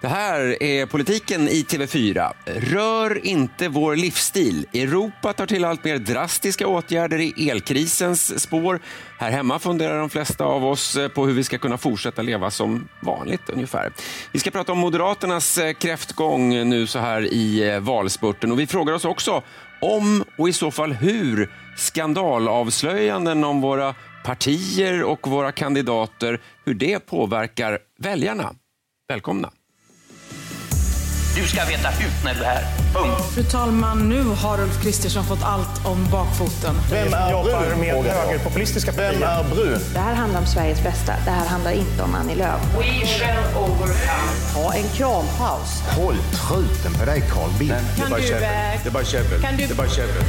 Det här är politiken i TV4. Rör inte vår livsstil. Europa tar till allt mer drastiska åtgärder i elkrisens spår. Här hemma funderar de flesta av oss eh, på hur vi ska kunna fortsätta leva som vanligt ungefär. Vi ska prata om Moderaternas eh, kräftgång nu så här i eh, valspurten och vi frågar oss också om och i så fall hur skandalavslöjanden om våra partier och våra kandidater, hur det påverkar väljarna. Välkomna! Du ska veta hut när du är här. Punkt. Fru talman, nu har Ulf Kristersson fått allt om bakfoten. Vem är jobbar med högerpopulistiska partier? Vem är brun? Det här handlar om Sveriges bästa. Det här handlar inte om Annie Lööf. We shall overcome. Ha en krampaus. Håll truten på dig Carl Bildt. Kan du, eh, Det är bara käbbel. Det är bara käbbel.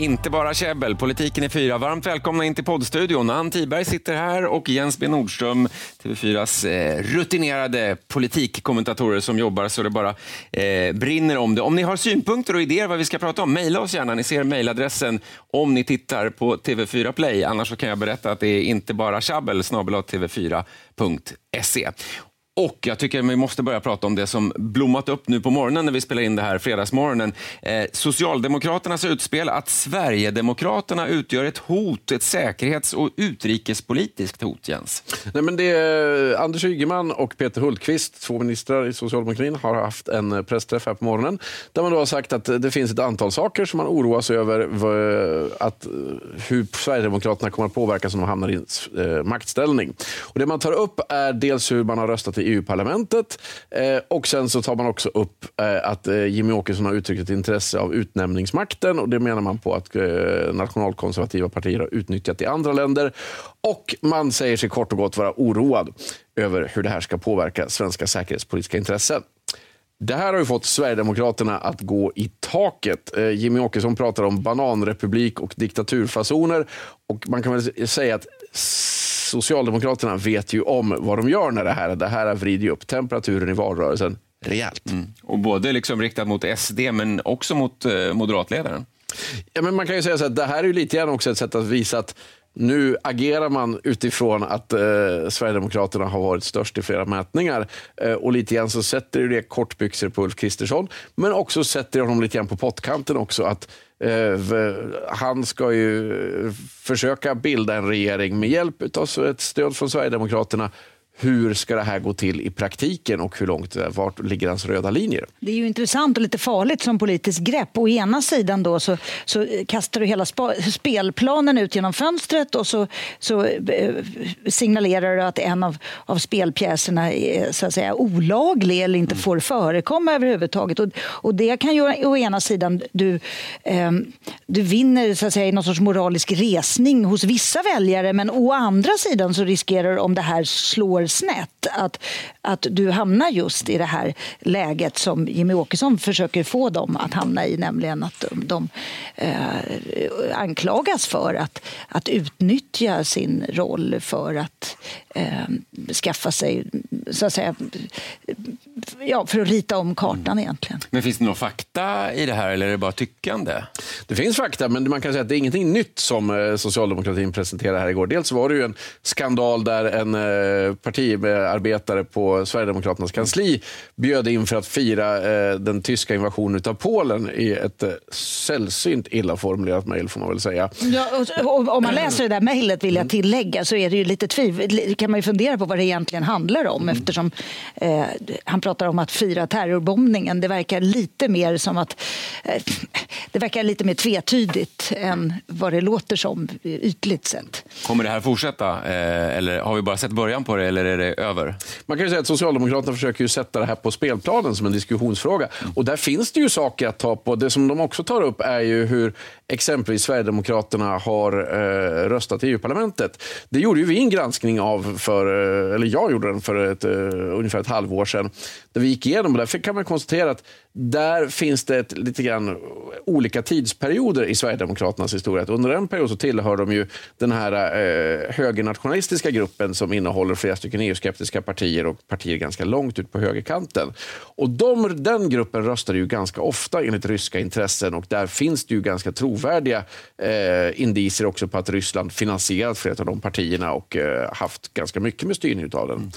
Inte bara käbbel, politiken är fyra. Varmt välkomna in till poddstudion. Ann Tiberg sitter här och Jens B Nordström, TV4s eh, rutinerade politikkommentatorer som jobbar så det bara eh, brinner om det. Om ni har synpunkter och idéer vad vi ska prata om, mejla oss gärna. Ni ser mejladressen om ni tittar på TV4 Play. Annars så kan jag berätta att det är inte bara tjabbel, snabel tv4.se. Och jag tycker vi måste börja prata om det som blommat upp nu på morgonen när vi spelar in det här fredagsmorgonen. Eh, Socialdemokraternas utspel att Sverigedemokraterna utgör ett hot, ett säkerhets och utrikespolitiskt hot, Jens. Nej, men det är eh, Anders Ygeman och Peter Hultqvist, två ministrar i socialdemokratin, har haft en eh, pressträff här på morgonen där man då har sagt att eh, det finns ett antal saker som man oroar sig över att, hur Sverigedemokraterna kommer att påverkas om de hamnar i eh, maktställning. Och det man tar upp är dels hur man har röstat i EU-parlamentet eh, och sen så tar man också upp eh, att eh, Jimmy Åkesson har uttryckt ett intresse av utnämningsmakten och det menar man på att eh, nationalkonservativa partier har utnyttjat i andra länder. Och man säger sig kort och gott vara oroad över hur det här ska påverka svenska säkerhetspolitiska intressen. Det här har ju fått Sverigedemokraterna att gå i taket. Eh, Jimmy Åkesson pratar om bananrepublik och diktaturfasoner. Och man kan väl säga att Socialdemokraterna vet ju om vad de gör när det här Det här vrider upp temperaturen i valrörelsen rejält. Och både liksom riktat mot SD men också mot eh, moderatledaren. Ja, men man kan ju säga så att det här är ju lite grann också ett sätt att visa att nu agerar man utifrån att eh, Sverigedemokraterna har varit störst i flera mätningar. Eh, och lite grann så sätter det kortbyxor på Ulf Kristersson. Men också sätter det honom lite grann på pottkanten också. att Eh, han ska ju försöka bilda en regering med hjälp av ett stöd från Sverigedemokraterna. Hur ska det här gå till i praktiken och hur långt, vart ligger hans röda linjer? Det är ju intressant och lite farligt som politiskt grepp. Å ena sidan då så, så kastar du hela spa, spelplanen ut genom fönstret och så, så eh, signalerar du att en av, av spelpjäserna är så att säga, olaglig eller inte får förekomma överhuvudtaget. Och, och det kan ju å ena sidan du, eh, du vinner så att säga, någon sorts moralisk resning hos vissa väljare men å andra sidan så riskerar om det här slår snett att, att du hamnar just i det här läget som Jimmy Åkesson försöker få dem att hamna i, nämligen att de, de eh, anklagas för att, att utnyttja sin roll för att eh, skaffa sig, så att säga, ja, för att rita om kartan egentligen. Men finns det några fakta i det här eller är det bara tyckande? Det finns fakta, men man kan säga att det är ingenting nytt som eh, socialdemokratin presenterade här igår. Dels var det ju en skandal där en eh, partiarbetare på Sverigedemokraternas kansli bjöd in för att fira eh, den tyska invasionen av Polen i ett sällsynt illa formulerat mejl får man väl säga. Ja, och, och, om man läser det där mejlet vill jag tillägga så är det ju lite tvivel, kan man ju fundera på vad det egentligen handlar om eftersom eh, han pratar om att fira terrorbombningen. Det verkar lite mer som att eh, det verkar lite mer tvetydigt än vad det låter som ytligt sett. Kommer det här fortsätta eh, eller har vi bara sett början på det eller är det över? Man kan ju säga att Socialdemokraterna försöker ju sätta det här på spelplanen som en diskussionsfråga. Och där finns det ju saker att ta på. Det som de också tar upp är ju hur exempelvis Sverigedemokraterna har eh, röstat i EU-parlamentet. Det gjorde ju vi en granskning av, för, eh, eller jag gjorde den för ett, eh, ungefär ett halvår sedan. Där vi gick igenom. Och därför kan man konstatera att där finns det ett, lite grann olika tidsperioder i Sverigedemokraternas historia. Under en period så tillhör de ju den här eh, högernationalistiska gruppen som innehåller flera stycken EU-skeptiska partier och partier ganska långt ut på högerkanten. Och de, den gruppen röstade ju ganska ofta enligt ryska intressen och där finns det ju ganska trovärdiga eh, indicier också på att Ryssland finansierat flera av de partierna och eh, haft ganska mycket med styrning av den.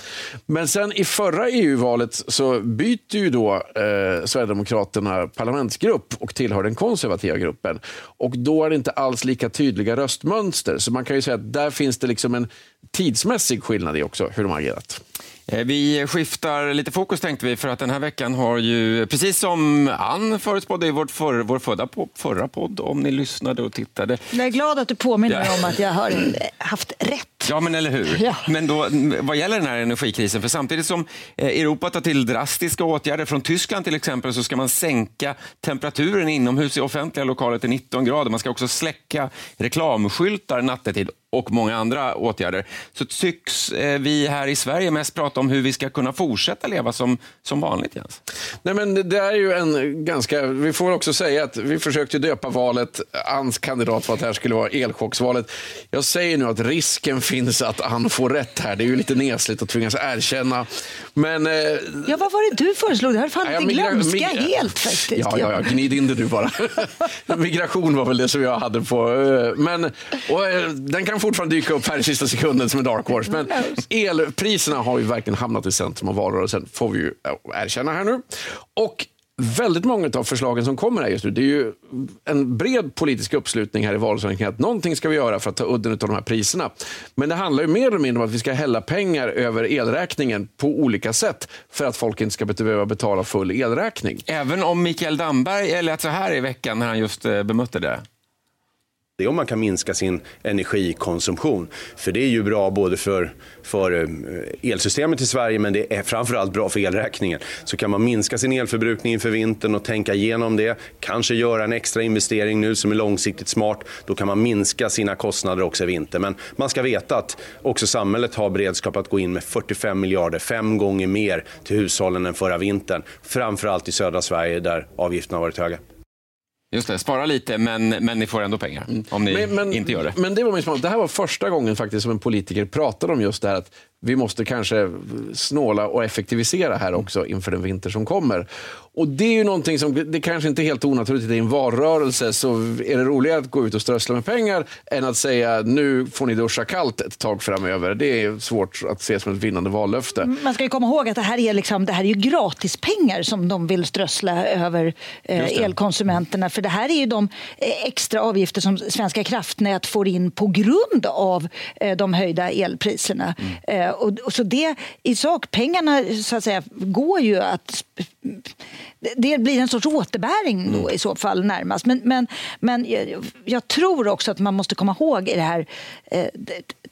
Men sen i förra EU-valet så byter ju då eh, Sverigedemokraterna parlamentsgrupp och tillhör den konservativa gruppen. Och då är det inte alls lika tydliga röstmönster. Så man kan ju säga att där finns det liksom en tidsmässig skillnad i också hur de har agerat. Eh, vi skiftar lite fokus tänkte vi för att den här veckan har ju, precis som Ann förutspådde i vårt för, vår förra, förra podd, om ni lyssnade och tittade. Jag är glad att du påminner ja. om att jag har haft rätt. Ja, men eller hur. Ja. Men då, vad gäller den här energikrisen, för samtidigt som eh, Europa tar till drastiska åtgärder, från Tyskland till exempel, så ska man sänka temperaturen inomhus i offentliga lokaler till 19 grader. Man ska också släcka reklamskyltar nattetid och många andra åtgärder, så tycks eh, vi här i Sverige mest prata om hur vi ska kunna fortsätta leva som, som vanligt, Jens. Nej, men det är ju en ganska... Vi får också säga att vi försökte döpa valet, Anns kandidat för att det här skulle vara elchocksvalet. Jag säger nu att risken finns att Ann får rätt här. Det är ju lite nesligt att tvingas erkänna. Men, eh, ja, vad var det du föreslog? Det har fan inte glömska helt faktiskt. Ja, ja, ja, gnid in det du bara. Migration var väl det som jag hade på... Eh, men, och, eh, den kan fortfarande dyka upp här i sista sekunden som en dark horse. Men elpriserna har ju verkligen hamnat i centrum av valrörelsen, får vi ju erkänna här nu. Och väldigt många av förslagen som kommer här just nu, det är ju en bred politisk uppslutning här i valrörelsen kring att någonting ska vi göra för att ta udden av de här priserna. Men det handlar ju mer eller mindre om att vi ska hälla pengar över elräkningen på olika sätt för att folk inte ska behöva betala full elräkning. Även om Mikael Damberg lät så här i veckan när han just eh, bemötte det? Det är om man kan minska sin energikonsumtion. För det är ju bra både för, för eh, elsystemet i Sverige men det är framförallt bra för elräkningen. Så kan man minska sin elförbrukning inför vintern och tänka igenom det, kanske göra en extra investering nu som är långsiktigt smart, då kan man minska sina kostnader också i vinter. Men man ska veta att också samhället har beredskap att gå in med 45 miljarder, fem gånger mer till hushållen än förra vintern. Framförallt i södra Sverige där avgifterna har varit höga. Just det, spara lite men, men ni får ändå pengar om ni men, men, inte gör det. Men det var min Det här var första gången faktiskt som en politiker pratade om just det här att vi måste kanske snåla och effektivisera här också inför den vinter som kommer. Och Det är ju någonting som, det kanske inte är helt onaturligt i en valrörelse, så är det roligare att gå ut och strössla med pengar än att säga nu får ni duscha kallt ett tag framöver. Det är svårt att se som ett vinnande vallöfte. Man ska komma ihåg att det här är, liksom, det här är ju gratispengar som de vill strössla över eh, elkonsumenterna. För det här är ju de eh, extra avgifter som Svenska kraftnät får in på grund av eh, de höjda elpriserna. Mm. Och, och, så det i sak, pengarna så att säga, går ju att det blir en sorts återbäring då mm. i så fall närmast. Men, men, men jag, jag, tror också att man måste komma ihåg i, det här, eh,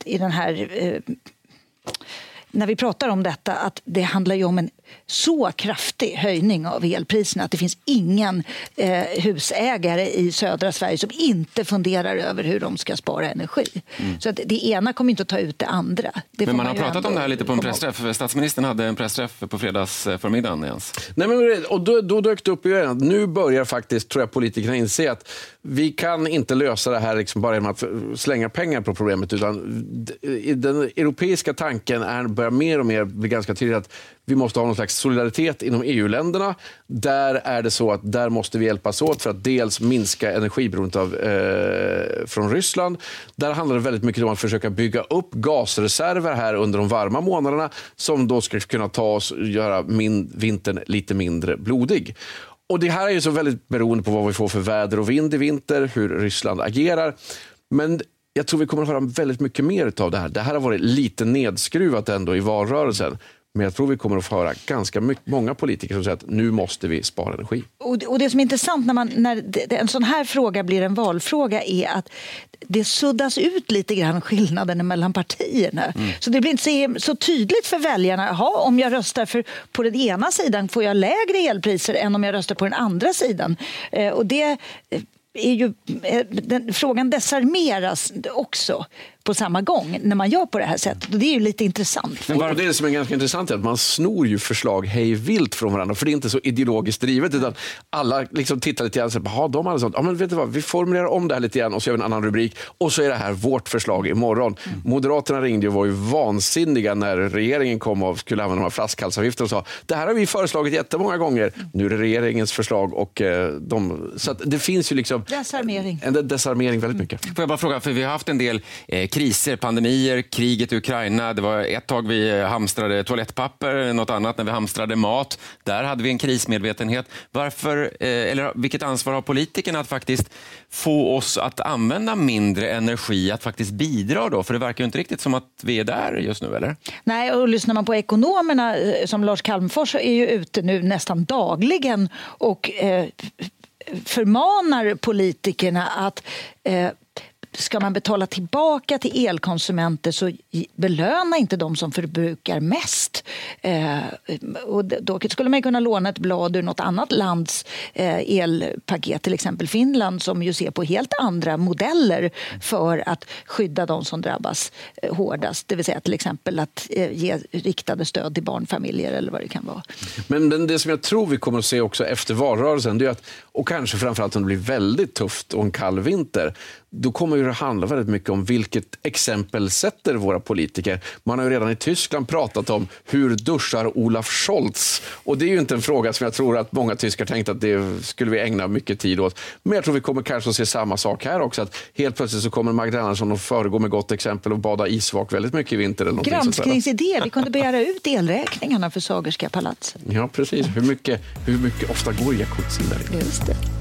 i den här eh, när vi pratar om detta att det handlar ju om en så kraftig höjning av elpriserna att det finns ingen eh, husägare i södra Sverige som inte funderar över hur de ska spara energi. Mm. Så att det ena kommer inte att ta ut det andra. Det men man, man har pratat om det här lite på en pressträff. Statsministern hade en pressträff på fredags eh, förmiddagen. Jens. Nej, men, och då, då dök det upp igen att nu börjar faktiskt tror jag, politikerna inse att vi kan inte lösa det här liksom bara genom att slänga pengar på problemet. utan Den europeiska tanken är, börjar mer och mer bli ganska tydlig att vi måste ha någon slags solidaritet inom EU-länderna. Där är det så att där måste vi hjälpas åt för att dels minska energiberoendet av, eh, från Ryssland. Där handlar det väldigt mycket om att försöka bygga upp gasreserver här under de varma månaderna som då ska kunna ta oss och göra min, vintern lite mindre blodig. Och Det här är ju så väldigt beroende på vad vi får för väder och vind i vinter, hur Ryssland agerar. Men jag tror vi kommer att höra väldigt mycket mer av det här. Det här har varit lite nedskruvat ändå i valrörelsen. Men jag tror vi kommer att få höra ganska mycket, många politiker som säger att nu måste vi spara energi. Och, och det som är intressant när, man, när det, en sån här fråga blir en valfråga är att det suddas ut lite grann skillnaden mellan partierna. Mm. Så det blir inte så, så tydligt för väljarna. Aha, om jag röstar för, på den ena sidan får jag lägre elpriser än om jag röstar på den andra sidan. Eh, och det är ju, eh, den, frågan desarmeras också på samma gång när man gör på det här sättet. Och det är ju lite intressant. Men bara det som är ganska intressant är att man snor ju förslag hej vilt från varandra. För det är inte så ideologiskt drivet. Utan alla liksom tittar lite grann och säger, de hade sånt. Ja, men vet du vad, vi formulerar om det här lite grann och så gör vi en annan rubrik. Och så är det här vårt förslag imorgon. Mm. Moderaterna ringde och var ju vansinniga när regeringen kom och skulle använda de här flaskhalsavgifterna och sa, det här har vi föreslagit jättemånga gånger. Nu är det regeringens förslag. Och, eh, de, så det finns ju liksom desarmering. en desarmering väldigt mycket. Får jag bara fråga, för vi har haft en del eh, kriser, pandemier, kriget i Ukraina. Det var ett tag vi hamstrade toalettpapper, något annat när vi hamstrade mat. Där hade vi en krismedvetenhet. Varför, eh, eller vilket ansvar har politikerna att faktiskt få oss att använda mindre energi, att faktiskt bidra då? För det verkar ju inte riktigt som att vi är där just nu, eller? Nej, och lyssnar man på ekonomerna eh, som Lars Calmfors är ju ute nu nästan dagligen och eh, förmanar politikerna att eh, ska man betala tillbaka till elkonsumenter så belöna inte de som förbrukar mest. Eh, och då skulle man kunna låna ett blad ur något annat lands eh, elpaket, till exempel Finland som ju ser på helt andra modeller för att skydda de som drabbas eh, hårdast. Det vill säga till exempel att eh, ge riktade stöd till barnfamiljer eller vad det kan vara. Men, men det som jag tror vi kommer att se också efter valrörelsen, det är att, och kanske framförallt om det blir väldigt tufft och en kall vinter, då kommer det handla väldigt mycket om vilket exempel sätter våra politiker. Man har ju redan i Tyskland pratat om hur duschar Olaf Scholz? Och det är ju inte en fråga som jag tror att många tyskar tänkte att det skulle vi ägna mycket tid åt. Men jag tror vi kommer kanske att se samma sak här också. Att helt plötsligt så kommer Magdalena Andersson att föregå med gott exempel och bada isvak väldigt mycket i vinter. Eller Granskningsidé. Vi kunde begära ut elräkningarna för Sagerska palatset. Ja, precis. Hur mycket, hur mycket ofta går jacuzzin där? Just det.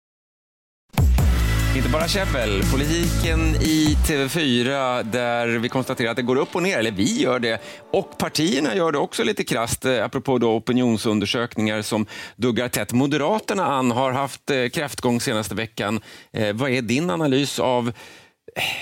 Inte bara käbbel, politiken i TV4 där vi konstaterar att det går upp och ner, eller vi gör det, och partierna gör det också lite krasst, eh, apropå då opinionsundersökningar som duggar tätt. Moderaterna, Ann, har haft eh, kräftgång senaste veckan. Eh, vad är din analys av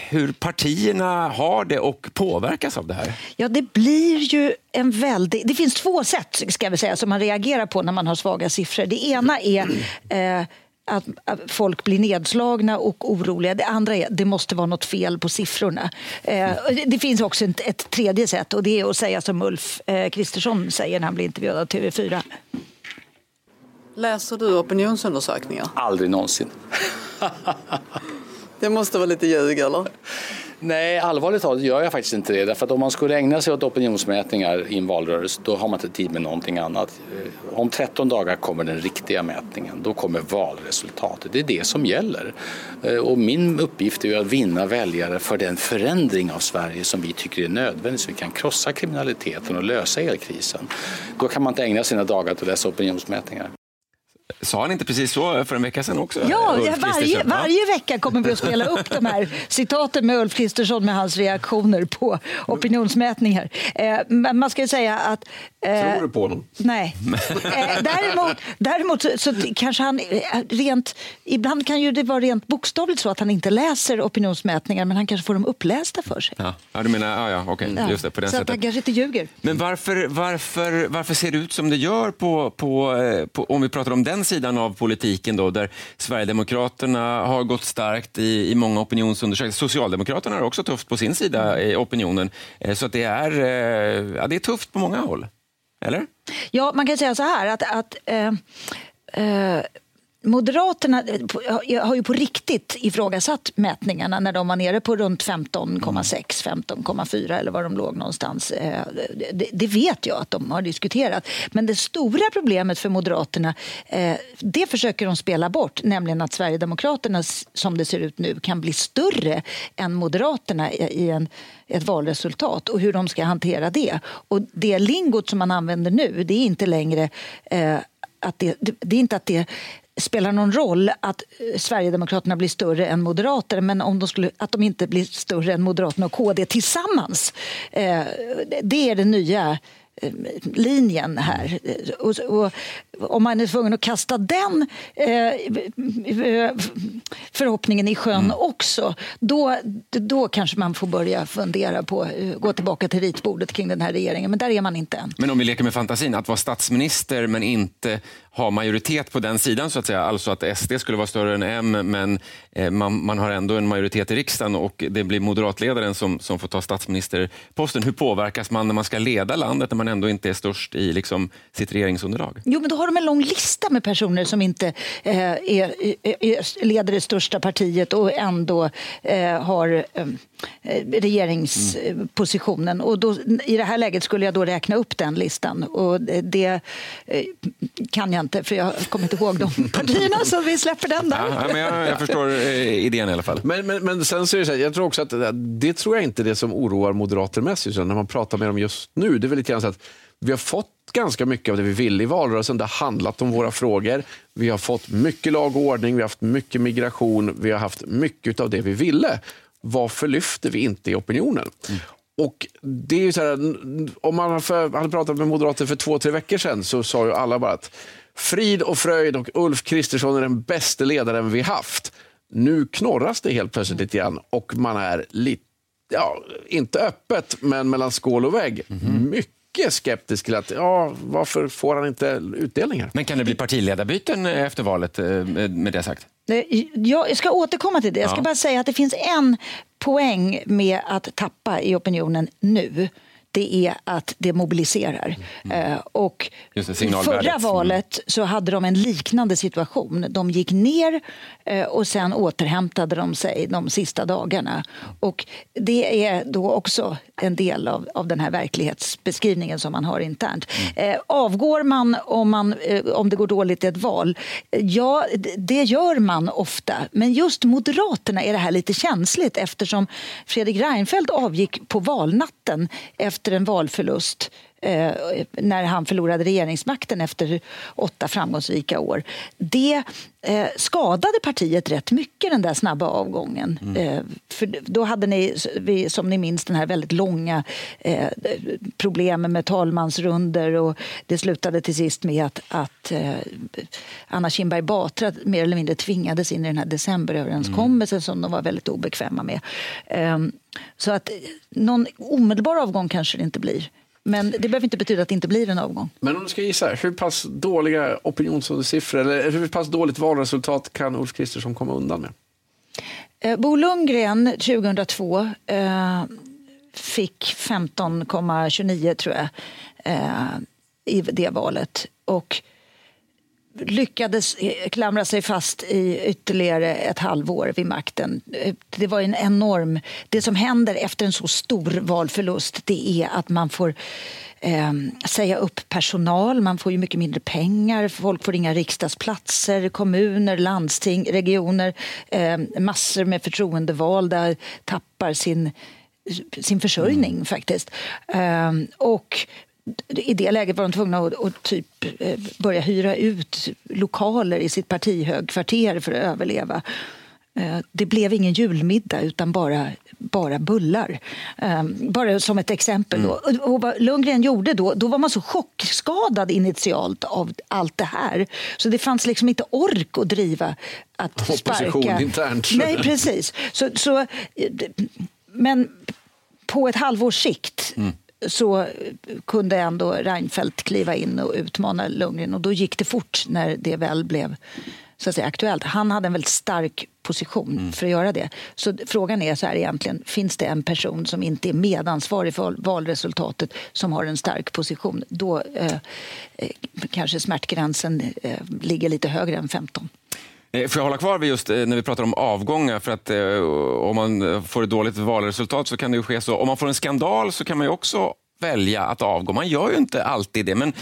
hur partierna har det och påverkas av det här? Ja, det blir ju en väldig... Det finns två sätt ska vi säga, som man reagerar på när man har svaga siffror. Det ena är eh, att, folk blir nedslagna och oroliga. Det andra är det måste vara något fel på siffrorna. Eh, det finns också ett, ett, tredje sätt och det är att säga som Ulf eh, Kristersson säger när han blir intervjuad av TV4. Läser du opinionsundersökningar? Aldrig någonsin. det måste vara lite ljug eller? Nej, allvarligt talat gör jag faktiskt inte det. Därför att om man skulle ägna sig åt opinionsmätningar i en valrörelse då har man inte tid med någonting annat. Eh, om 13 dagar kommer den riktiga mätningen. Då kommer valresultatet. Det är det som gäller. Eh, och min uppgift är att vinna väljare för den förändring av Sverige som vi tycker är nödvändig så vi kan krossa kriminaliteten och lösa elkrisen. Då kan man inte ägna sina dagar till att läsa opinionsmätningar. Sa han inte precis så för en vecka sedan också? Ja, varje, varje vecka kommer vi att spela upp de här citaten med Ulf Kristersson med hans reaktioner på opinionsmätningar. Eh, man ska ju säga att... Eh, Tror du på honom? Nej. Eh, däremot däremot så, så, kanske han rent... Ibland kan ju det vara rent bokstavligt så att han inte läser opinionsmätningar men han kanske får dem upplästa för sig. Ja, ja du menar... Ja, ja, okej. Okay. Just det, på den så sättet. att han kanske inte ljuger. Men varför, varför, varför ser det ut som det gör på, på, på om vi pratar om den sidan av politiken då, där Sverigedemokraterna har gått starkt i, i många opinionsundersökningar. Socialdemokraterna har också tufft på sin sida i opinionen. Eh, så att det, är, eh, ja, det är tufft på många håll. Eller? Ja, man kan säga så här att, att eh, eh, Moderaterna eh, har ju på riktigt ifrågasatt mätningarna när de var nere på runt 15,6, 15,4 eller var de låg någonstans. Eh, det vet jag att de har diskuterat. Men det stora problemet för Moderaterna, eh, det försöker de spela bort, nämligen att Sverigedemokraterna som det ser ut nu kan bli större än Moderaterna i en, ett valresultat och hur de ska hantera det. Och det lingot som man använder nu, det är inte längre att det, det, är inte att det spelar någon roll att eh, Sverigedemokraterna blir större än Moderaterna men om de skulle, att de inte blir större än Moderaterna och KD tillsammans. Eh, det är den nya eh, linjen här. Eh, och, och, om man är tvungen att kasta den eh, förhoppningen i sjön mm. också då, då kanske man får börja fundera på eh, gå tillbaka till ritbordet kring den här regeringen. Men där är man inte än. Men om vi leker med fantasin, att vara statsminister men inte ha majoritet på den sidan, så att säga. alltså att SD skulle vara större än M, men eh, man, man, har ändå en majoritet i riksdagen och det blir moderatledaren som, som får ta statsministerposten. Hur påverkas man när man ska leda landet när man ändå inte är störst i liksom, sitt regeringsunderlag? Jo, men då har de en lång lista med personer som inte eh, är, är, leder det största partiet och ändå eh, har eh, regeringspositionen. Och då, I det här läget skulle jag då räkna upp den listan och det eh, kan jag inte för jag kommer inte ihåg de partierna så vi släpper den där. Ja, men jag, jag förstår eh, idén i alla fall. Men, men, men sen så är det så här, jag tror också att det tror jag inte är det som oroar moderater mest när man pratar med dem just nu. Det är väl lite grann så att vi har fått ganska mycket av det vi ville i valrörelsen. Det har handlat om våra frågor. Vi har fått mycket lag och ordning, vi har haft mycket migration, vi har haft mycket av det vi ville. Varför lyfter vi inte i opinionen? Mm. Och det är så här, om man hade pratat med moderater för två, tre veckor sedan så sa ju alla bara att frid och fröjd och Ulf Kristersson är den bästa ledaren vi haft. Nu knorras det helt plötsligt lite grann och man är lite, ja, inte öppet, men mellan skål och vägg. Mm. Mycket mycket skeptisk till att ja, varför får han inte utdelningar? Men kan det bli partiledarbyten efter valet eh, med det sagt? Jag ska återkomma till det. Jag ska ja. bara säga att det finns en poäng med att tappa i opinionen nu det är att det mobiliserar. Mm. Uh, och det, förra mm. valet så hade de en liknande situation. De gick ner uh, och sen återhämtade de sig de sista dagarna. Och det är då också en del av, av den här verklighetsbeskrivningen som man har internt. Mm. Uh, avgår man om, man om det går dåligt i ett val? Ja, det gör man ofta. Men just Moderaterna är det här lite känsligt eftersom Fredrik Reinfeldt avgick på valnatten efter en valförlust eh, när han förlorade regeringsmakten efter åtta framgångsrika år. Det eh, skadade partiet rätt mycket, den där snabba avgången. Mm. Eh, för då hade ni, som ni minns, den här väldigt långa eh, problemen med talmansrunder och det slutade till sist med att, att Anna Kinberg Batra mer eller mindre tvingades in i den här decemberöverenskommelsen mm. som de var väldigt obekväma med. Ehm, så att någon omedelbar avgång kanske det inte blir. Men det behöver inte betyda att det inte blir en avgång. Men om du ska gissa, hur pass dåliga opinionssiffror eller hur pass dåligt valresultat kan Ulf Kristersson komma undan med? Eh, Bo Lundgren 2002 eh, fick 15,29 tror jag eh, i det valet. Och lyckades klamra sig fast i ytterligare ett halvår vid makten. Det var en enorm... Det som händer efter en så stor valförlust det är att man får eh, säga upp personal, man får ju mycket mindre pengar, folk får inga riksdagsplatser, kommuner, landsting, regioner, eh, massor med förtroendevalda tappar sin sin försörjning mm. faktiskt. Um, och i det läget var de tvungna att, att typ eh, börja hyra ut lokaler i sitt partihögkvarter för att överleva. Eh, det blev ingen julmiddag utan bara, bara bullar. Eh, bara som ett exempel. Då. Mm. Och vad Lundgren gjorde då, då var man så chockskadad initialt av allt det här. Så det fanns liksom inte ork att driva att Opposition sparka. internt. Nej, precis. Så, så, men på ett halvårs sikt mm så kunde ändå Reinfeldt kliva in och utmana Lundgren och då gick det fort när det väl blev så att säga, aktuellt. Han hade en väldigt stark position mm. för att göra det. Så frågan är så här egentligen, finns det en person som inte är medansvarig för valresultatet som har en stark position? Då eh, eh, kanske smärtgränsen eh, ligger lite högre än 15. Eh, får jag hålla kvar vid just eh, när vi pratar om avgångar? För att eh, om man får ett dåligt valresultat så kan det ju ske så. Om man får en skandal så kan man ju också välja att avgå. Man gör ju inte alltid det, men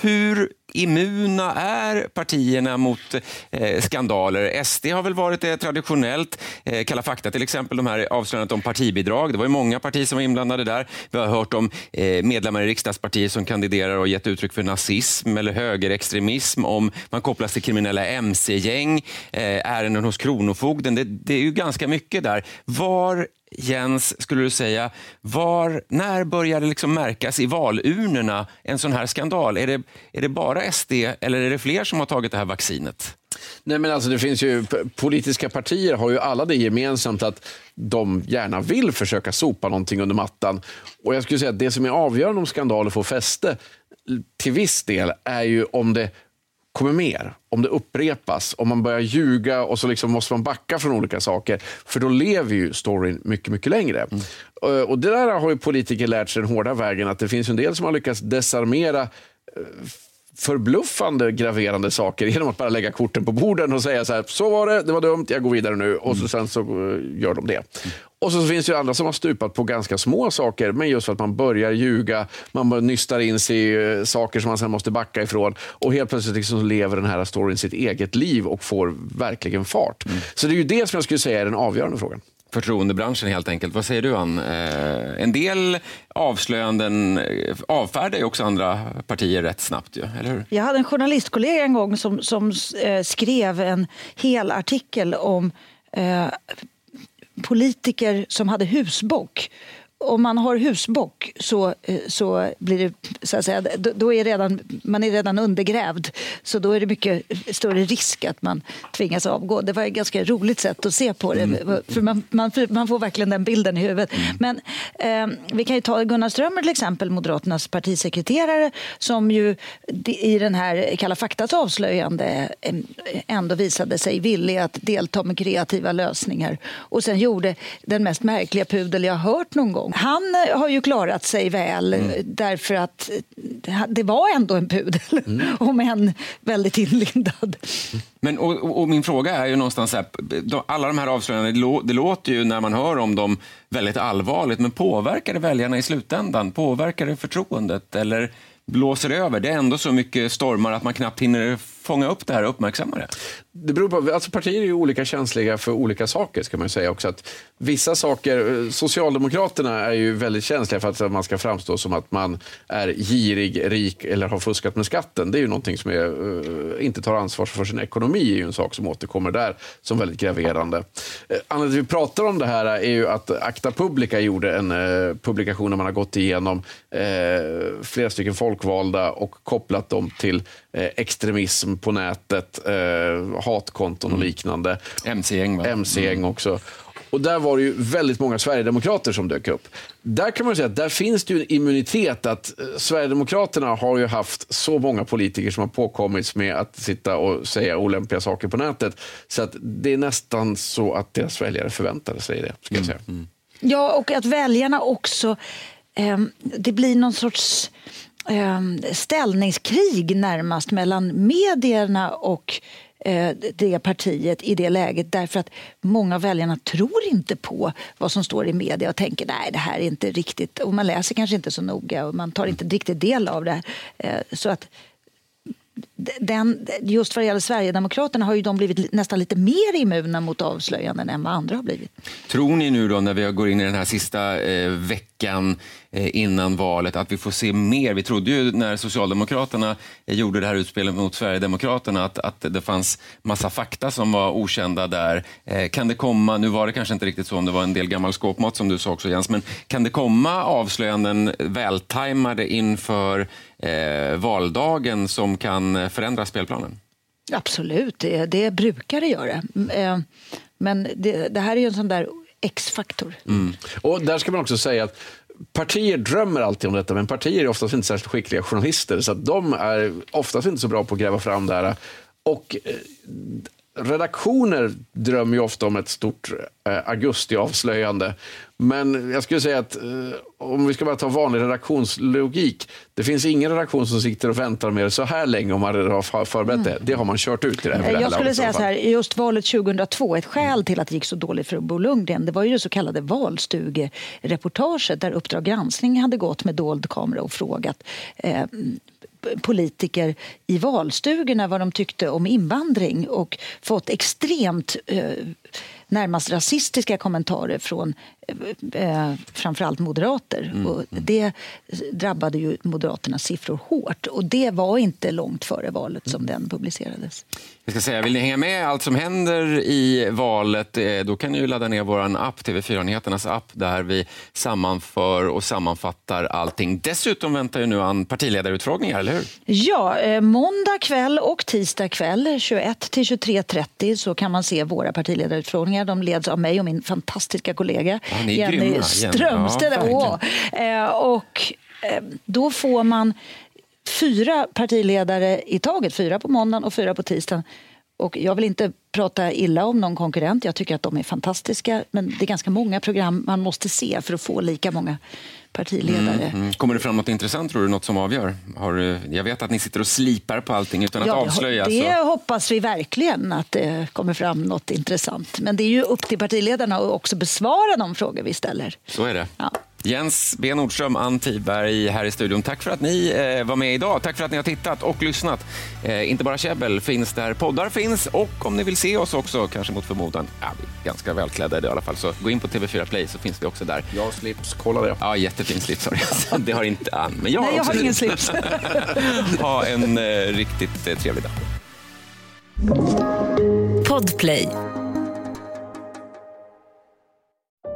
hur immuna är partierna mot eh, skandaler? SD har väl varit det traditionellt. Eh, Kalla fakta till exempel, de här avslöjandet om partibidrag. Det var ju många partier som var inblandade där. Vi har hört om eh, medlemmar i riksdagspartier som kandiderar och gett uttryck för nazism eller högerextremism, om man kopplas till kriminella mc-gäng, eh, ärenden hos Kronofogden. Det, det är ju ganska mycket där. Var Jens, skulle du säga, var, när börjar det liksom märkas i valurnorna en sån här skandal? Är det, är det bara SD eller är det fler som har tagit det här vaccinet? Nej, men alltså, det finns ju, politiska partier har ju alla det gemensamt att de gärna vill försöka sopa någonting under mattan. Och jag skulle säga att det som är avgörande om skandaler får fäste till viss del är ju om det kommer mer, om det upprepas, om man börjar ljuga och så liksom måste man backa från olika saker. För då lever ju storyn mycket, mycket längre. Mm. Och det där har ju politiker lärt sig den hårda vägen, att det finns en del som har lyckats desarmera förbluffande graverande saker genom att bara lägga korten på borden och säga så här, så var det, det var dumt, jag går vidare nu och så, sen så gör de det. Och så finns det ju andra som har stupat på ganska små saker, men just för att man börjar ljuga, man nystar in sig i saker som man sen måste backa ifrån och helt plötsligt liksom lever den här storyn sitt eget liv och får verkligen fart. Mm. Så det är ju det som jag skulle säga är den avgörande frågan förtroendebranschen helt enkelt. Vad säger du Ann? Eh, en del avslöjanden eh, avfärdar ju också andra partier rätt snabbt. Ju, eller hur? Jag hade en journalistkollega en gång som, som eh, skrev en hel artikel om eh, politiker som hade husbok om man har husbock så, eh, så blir det, så att säga, då är redan, man är redan undergrävd. Så då är det mycket större risk att man tvingas avgå. Det var ett ganska roligt sätt att se på det. Mm. För man, man, man, får verkligen den bilden i huvudet. Mm. Men eh, vi kan ju ta Gunnar Strömmer till exempel, Moderaternas partisekreterare som ju i den här Kalla faktas avslöjande eh, ändå visade sig villig att delta med kreativa lösningar och sen gjorde den mest märkliga pudel jag hört någon gång han har ju klarat sig väl mm. därför att det var ändå en pudel, mm. om än väldigt inlindad. Men, och, och, min fråga är ju någonstans här, alla de här avslöjandena, det låter ju när man hör om dem väldigt allvarligt, men påverkar det väljarna i slutändan? Påverkar det förtroendet? Eller blåser över. Det är ändå så mycket stormar att man knappt hinner fånga upp det här och uppmärksamma det. Det beror på, alltså partier är ju olika känsliga för olika saker. ska man säga också. Att vissa saker, eh, Socialdemokraterna är ju väldigt känsliga för att man ska framstå som att man är girig, rik eller har fuskat med skatten. Det är ju någonting som är, eh, inte tar ansvar för sin ekonomi är ju en sak som återkommer där som väldigt graverande. Eh, anledningen till att vi pratar om det här är ju att Acta Publica gjorde en publikation där man har gått igenom flera stycken folkvalda och kopplat dem till extremism på nätet, hatkonton och mm. liknande. MC-gäng MC-gäng mm. också. Och där var det ju väldigt många sverigedemokrater som dök upp. Där kan man säga att där finns det ju en immunitet att eh, Sverigedemokraterna har ju haft så många politiker som har påkommits med att sitta och säga olämpliga saker på nätet. Så att det är nästan så att deras väljare förväntade sig det. Ska jag säga. Mm. Ja, och att väljarna också... Eh, det blir någon sorts eh, ställningskrig närmast mellan medierna och Eh, det partiet i det läget därför att många av väljarna tror inte på vad som står i media och tänker nej det här är inte riktigt och man läser kanske inte så noga och man tar inte riktigt del av det. Eh, så att den, just vad det gäller Sverigedemokraterna har ju de blivit nästan lite mer immuna mot avslöjanden än vad andra har blivit. Tror ni nu då när vi går in i den här sista eh, veckan eh, innan valet att vi får se mer? Vi trodde ju när Socialdemokraterna eh, gjorde det här utspelet mot Sverigedemokraterna att, att det fanns massa fakta som var okända där. Eh, kan det komma, nu var det kanske inte riktigt så om det var en del gammal skåpmat som du sa också Jens, men kan det komma avslöjanden eh, vältajmade inför eh, valdagen som kan eh, förändra spelplanen? Absolut, det, det brukar det göra. Eh, men det, det, här är ju en sån där X-faktor. Mm. Och där ska man också säga att partier drömmer alltid om detta, men partier är oftast inte särskilt skickliga journalister, så att de är oftast inte så bra på att gräva fram det här. Och eh, redaktioner drömmer ju ofta om ett stort eh, augustiavslöjande. Men jag skulle säga att eh, om vi ska bara ta vanlig redaktionslogik. Det finns ingen redaktion som sitter och väntar med det så här länge om man har förberett det. Det har man kört ut i det här, Mm. Jag laget skulle säga så här, just valet 2002, ett skäl till att det gick så dåligt för Bo Lundgren, det var ju det så kallade valstugereportaget där Uppdrag granskning hade gått med dold kamera och frågat eh, politiker i valstugorna vad de tyckte om invandring och fått extremt eh, närmast rasistiska kommentarer från eh, framförallt moderater. Mm, Och det drabbade ju Moderaternas siffror hårt. Och det var inte långt före valet som den publicerades. Jag ska säga, vill ni hänga med allt som händer i valet, eh, då kan ni ju ladda ner vår app, TV4-nyheternas app, där vi sammanför och sammanfattar allting. Dessutom väntar ju nu an partiledarutfrågningar, eller hur? Ja, eh, måndag kväll och tisdag kväll 21 till 23.30 så kan man se våra partiledarutfrågningar. De leds av mig och min fantastiska kollega Ja, ni grymma, Jenny Jenny. Strömstedt. Ja. Eh, och eh, då får man fyra partiledare i taget, fyra på måndagen och fyra på tisdagen. Och jag vill inte prata illa om någon konkurrent, jag tycker att de är fantastiska. Men det är ganska många program man måste se för att få lika många partiledare. Mm, mm. Kommer det fram något intressant, tror du? Något som avgör? Har, du- jag vet att ni sitter och slipar på allting utan att Ja, det- avslöja. Det så. hoppas vi verkligen att det kommer fram något intressant. Men det är ju upp till partiledarna att också besvara de frågor vi ställer. Så är det. Jens B Nordström, Ann Tiberg här i studion. Tack för att ni eh, var med idag. Tack för att ni har tittat och lyssnat. Eh, inte bara käbbel finns där poddar finns och om ni vill se oss också, kanske mot förmodan, ja, vi är ganska välklädda i alla fall, så gå in på TV4 Play så finns vi också där. Jag har slips, kolla det. Ja, jättefin slips har jag. Det har inte Ann, men jag har Nej, jag har ingen slips. ha en eh, riktigt eh, trevlig dag. Podplay.